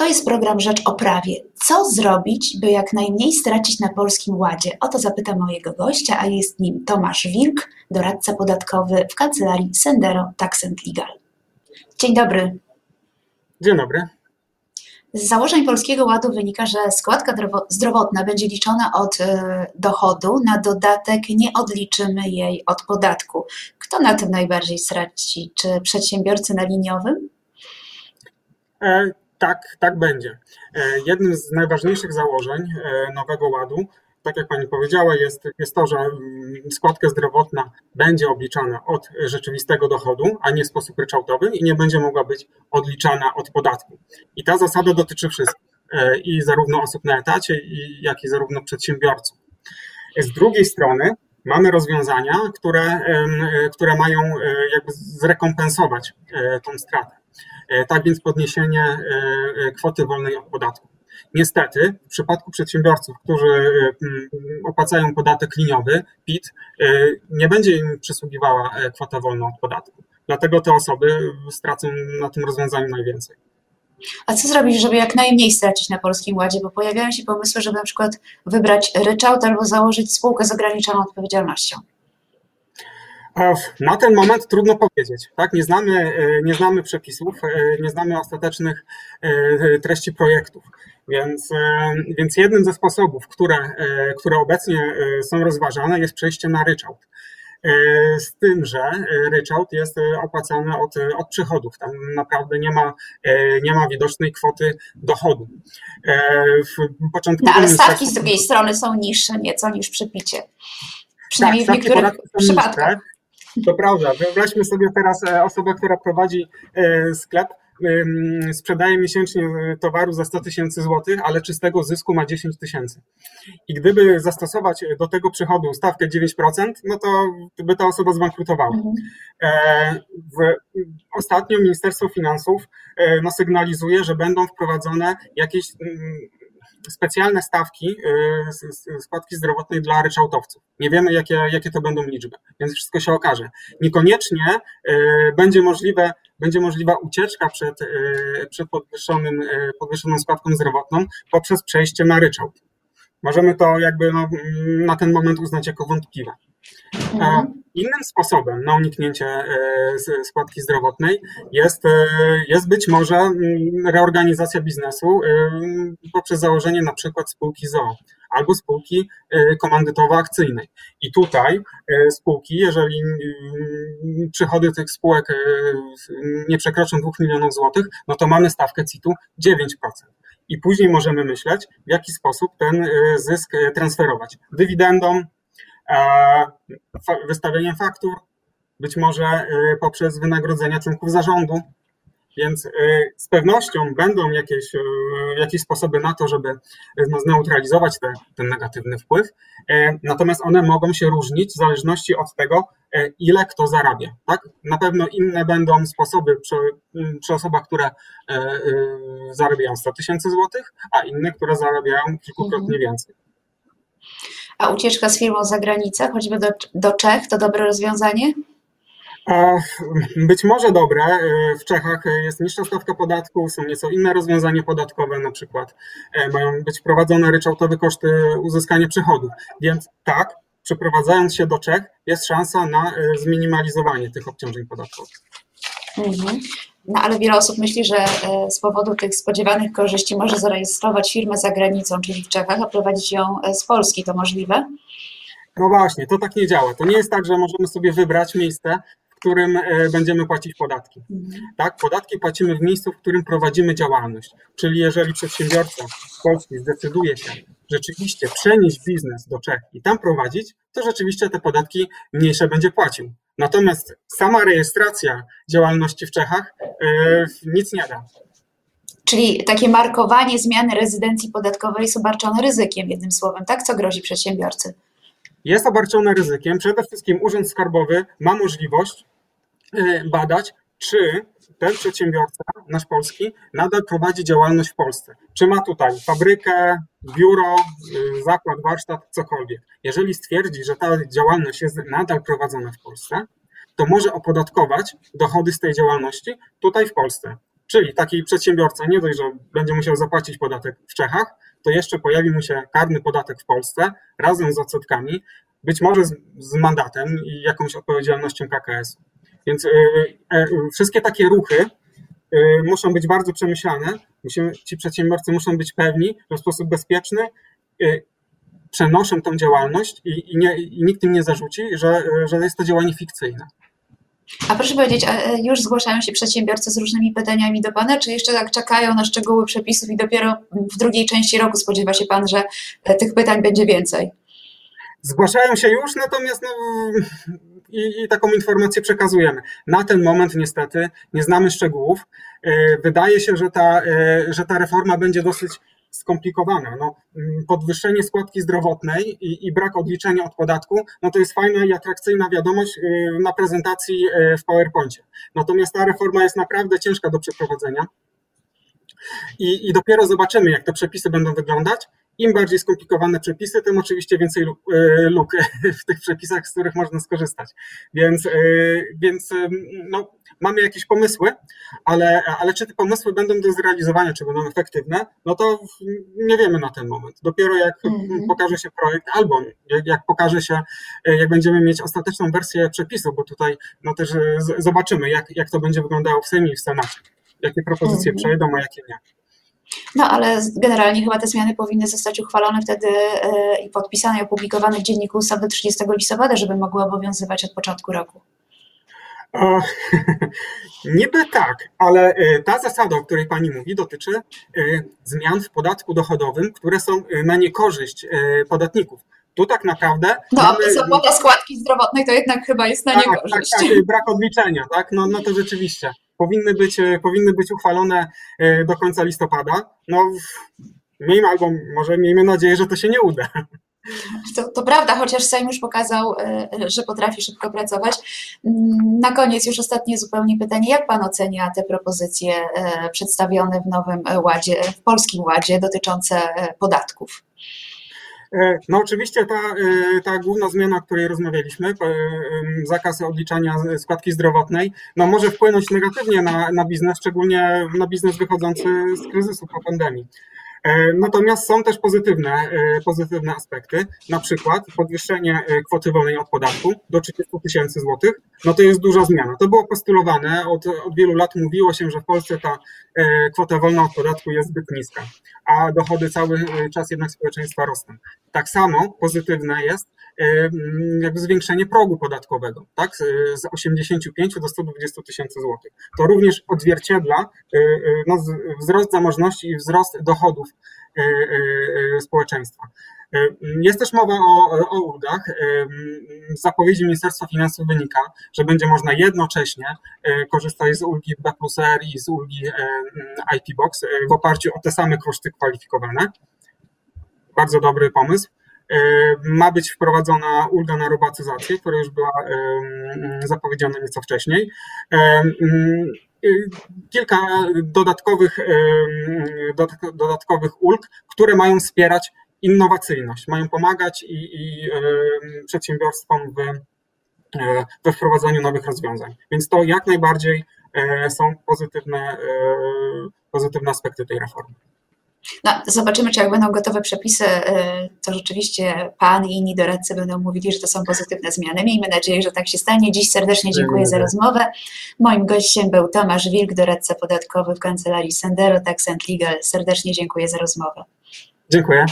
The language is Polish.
To jest program Rzecz o Prawie. Co zrobić, by jak najmniej stracić na Polskim Ładzie? O to zapytam mojego gościa, a jest nim Tomasz Wilk, doradca podatkowy w kancelarii Sendero Tax Legal. Dzień dobry. Dzień dobry. Z założeń Polskiego Ładu wynika, że składka zdrowotna będzie liczona od e, dochodu, na dodatek nie odliczymy jej od podatku. Kto na tym najbardziej straci? Czy przedsiębiorcy na liniowym? Tak, tak będzie. E, jednym z najważniejszych założeń e, Nowego Ładu, tak jak Pani powiedziała, jest, jest to, że mm, składka zdrowotna będzie obliczana od rzeczywistego dochodu, a nie w sposób ryczałtowy i nie będzie mogła być odliczana od podatku. I ta zasada dotyczy wszystkich, e, i zarówno osób na etacie, jak i zarówno przedsiębiorców. Z drugiej strony mamy rozwiązania, które, które mają jakby zrekompensować tą stratę. E, tak więc podniesienie e, e, kwoty wolnej od podatku. Niestety, w przypadku przedsiębiorców, którzy opłacają podatek liniowy, PIT, nie będzie im przysługiwała kwota wolna od podatku. Dlatego te osoby stracą na tym rozwiązaniu najwięcej. A co zrobić, żeby jak najmniej stracić na Polskim Ładzie? Bo pojawiają się pomysły, żeby na przykład wybrać ryczałt albo założyć spółkę z ograniczoną odpowiedzialnością. Na ten moment trudno powiedzieć. Tak? Nie, znamy, e, nie znamy przepisów, e, nie znamy ostatecznych e, treści projektów. Więc, więc jednym ze sposobów, które, które obecnie są rozważane, jest przejście na ryczałt. Z tym, że ryczałt jest opłacany od, od przychodów. Tam naprawdę nie ma, nie ma widocznej kwoty dochodu. No, ale stawki z drugiej strony są niższe nieco niż przy picie. Przynajmniej tak, w niektórych przypadkach. To prawda. Wyobraźmy sobie teraz e, osobę, która prowadzi e, sklep, sprzedaje miesięcznie e, towaru za 100 tysięcy złotych, ale czystego zysku ma 10 tysięcy. I gdyby zastosować do tego przychodu stawkę 9%, no to by ta osoba zbankrutowała. Mhm. W, ostatnio Ministerstwo Finansów no, sygnalizuje, że będą wprowadzone jakieś specjalne stawki y, składki zdrowotnej dla ryczałtowców. Nie wiemy, jakie, jakie to będą liczby, więc wszystko się okaże. Niekoniecznie y, będzie możliwe będzie możliwa ucieczka przed, y, przed podwyższonym, podwyższoną składką zdrowotną poprzez przejście na ryczałt. Możemy to jakby no, na ten moment uznać jako wątpliwe. Mhm. Innym sposobem na uniknięcie e, składki zdrowotnej jest, e, jest być może mm, reorganizacja biznesu e, poprzez założenie na przykład spółki ZOO albo spółki komandytowo-akcyjnej. I tutaj spółki, jeżeli mm, przychody tych spółek nie przekroczą 2 milionów złotych, no to mamy stawkę CIT-u 9% i później możemy myśleć, w jaki sposób ten zysk transferować. Dywidendą, wystawieniem faktur, być może y, poprzez wynagrodzenia członków zarządu. Więc y, z pewnością będą jakieś, y, jakieś sposoby na to, żeby no, zneutralizować te, ten negatywny wpływ. Natomiast one mogą się różnić w zależności od tego, ile kto zarabia. Tak? Na pewno inne będą sposoby przy, przy osobach, które zarabiają 100 tysięcy złotych, a inne, które zarabiają kilkukrotnie mhm. więcej. A ucieczka z firmą za granicę, choćby do, do Czech, to dobre rozwiązanie? Być może dobre. W Czechach jest niższa stawka podatku, są nieco inne rozwiązania podatkowe, na przykład e, mają być wprowadzone ryczałtowe koszty uzyskania przychodów. Więc tak, przeprowadzając się do Czech, jest szansa na e, zminimalizowanie tych obciążeń podatkowych. Mhm. No ale wiele osób myśli, że e, z powodu tych spodziewanych korzyści może zarejestrować firmę za granicą, czyli w Czechach, a prowadzić ją e, z Polski. To możliwe? No właśnie, to tak nie działa. To nie jest tak, że możemy sobie wybrać miejsce, w którym e, będziemy płacić podatki. Mhm. Tak, podatki płacimy w miejscu, w którym prowadzimy działalność. Czyli jeżeli przedsiębiorca z Polski zdecyduje się rzeczywiście przenieść biznes do Czech i tam prowadzić, to rzeczywiście te podatki mniejsze będzie płacił. Natomiast sama rejestracja działalności w Czechach yy, nic nie da. Czyli takie markowanie zmiany rezydencji podatkowej jest obarczone ryzykiem, jednym słowem, tak? Co grozi przedsiębiorcy? Jest obarczone ryzykiem. Przede wszystkim Urząd Skarbowy ma możliwość yy, badać, czy ten przedsiębiorca, nasz polski, nadal prowadzi działalność w Polsce. Czy ma tutaj fabrykę, biuro, y, zakład, warsztat, cokolwiek. Jeżeli stwierdzi, że ta działalność jest nadal prowadzona w Polsce, to może opodatkować dochody z tej działalności tutaj w Polsce. Czyli taki przedsiębiorca nie dość, że będzie musiał zapłacić podatek w Czechach, to jeszcze pojawi mu się karny podatek w Polsce razem z odsetkami, być może z, z mandatem i jakąś odpowiedzialnością KKS. Więc y, y, wszystkie takie ruchy muszą być bardzo przemyślane. Musimy, ci przedsiębiorcy muszą być pewni, że w sposób bezpieczny przenoszą tą działalność i, i, nie, i nikt im nie zarzuci, że, że jest to działanie fikcyjne. A proszę powiedzieć, już zgłaszają się przedsiębiorcy z różnymi pytaniami do Pana, czy jeszcze tak czekają na szczegóły przepisów i dopiero w drugiej części roku spodziewa się Pan, że e, tych pytań będzie więcej? Zgłaszają się już, natomiast no, i, i, taką informację przekazujemy. Na ten moment niestety nie znamy szczegółów. E, wydaje się, że ta, e, że ta reforma będzie dosyć skomplikowana. No, mm, podwyższenie składki zdrowotnej i, i, brak odliczenia od podatku, no to jest fajna i atrakcyjna wiadomość y, na prezentacji w PowerPoincie. Natomiast ta reforma jest naprawdę ciężka do przeprowadzenia. I, I dopiero zobaczymy, jak te przepisy będą wyglądać im bardziej skomplikowane przepisy, tym oczywiście więcej luk e, w tych przepisach, z których można skorzystać. Więc, e, więc e, no, mamy jakieś pomysły, ale, ale czy te pomysły będą do zrealizowania, czy będą efektywne, no to nie wiemy na ten moment. Dopiero jak mm-hmm. pokaże się projekt, albo jak, jak pokaże się, jak będziemy mieć ostateczną wersję przepisu, bo tutaj no też zobaczymy, jak, jak to będzie wyglądało w Sejmie i w Senacie. Jakie propozycje mm-hmm. przejdą, a jakie nie. No ale generalnie chyba te zmiany powinny zostać uchwalone wtedy e, i podpisane i opublikowane w Dzienniku Ustaw do 30 listopada, żeby mogły obowiązywać od początku roku. O, niby tak, ale e, ta zasada, o której Pani mówi, dotyczy e, zmian w podatku dochodowym, które są na niekorzyść podatników. Tu tak naprawdę. No, mamy... zapłata składki zdrowotnej to jednak chyba jest na tak, tak niekorzyść. Tak, tak, brak odliczenia, tak? No, no to rzeczywiście powinny być, e, powinny być uchwalone e, do końca listopada. No, miejmy albo może miejmy nadzieję, że to się nie uda. To, to, prawda, chociaż Sejm już pokazał, e, że potrafi szybko pracować. Mm, na koniec już ostatnie zupełnie pytanie. Jak Pan ocenia te propozycje przedstawione w nowym ładzie, w polskim ładzie dotyczące podatków? E, no oczywiście ta, e, ta główna zmiana, o której rozmawialiśmy, e, zakaz odliczania składki zdrowotnej, no może wpłynąć negatywnie na, na biznes, szczególnie na biznes wychodzący z kryzysu po pandemii. E, natomiast są też pozytywne, e, pozytywne aspekty, na przykład podwyższenie e, kwoty wolnej od podatku do 30 tysięcy złotych, no to jest duża zmiana. To było postulowane, od, od wielu lat mówiło się, że w Polsce ta kwota wolna od podatku jest zbyt niska, a dochody cały czas jednak społeczeństwa rosną. Tak samo pozytywne jest jakby zwiększenie progu podatkowego, tak, z 85 do 120 tysięcy złotych. To również odzwierciedla no, wzrost zamożności i wzrost dochodów społeczeństwa. Jest też mowa o, o ulgach. Z zapowiedzi Ministerstwa Finansów wynika, że będzie można jednocześnie korzystać z ulgi B plus R i z ulgi IP Box w oparciu o te same koszty kwalifikowane. Bardzo dobry pomysł. Ma być wprowadzona ulga na robotyzację, która już była zapowiedziana nieco wcześniej. Kilka dodatkowych, dodatkowych ulg, które mają wspierać innowacyjność, mają pomagać i, i przedsiębiorstwom w, we wprowadzaniu nowych rozwiązań. Więc to jak najbardziej są pozytywne, pozytywne aspekty tej reformy. No, zobaczymy, czy jak będą gotowe przepisy, y, to rzeczywiście Pan i inni doradcy będą mówili, że to są pozytywne zmiany. Miejmy nadzieję, że tak się stanie. Dziś serdecznie dziękuję za rozmowę. Moim gościem był Tomasz Wilk, doradca podatkowy w kancelarii Sendero Tax Legal. Serdecznie dziękuję za rozmowę. Dziękuję.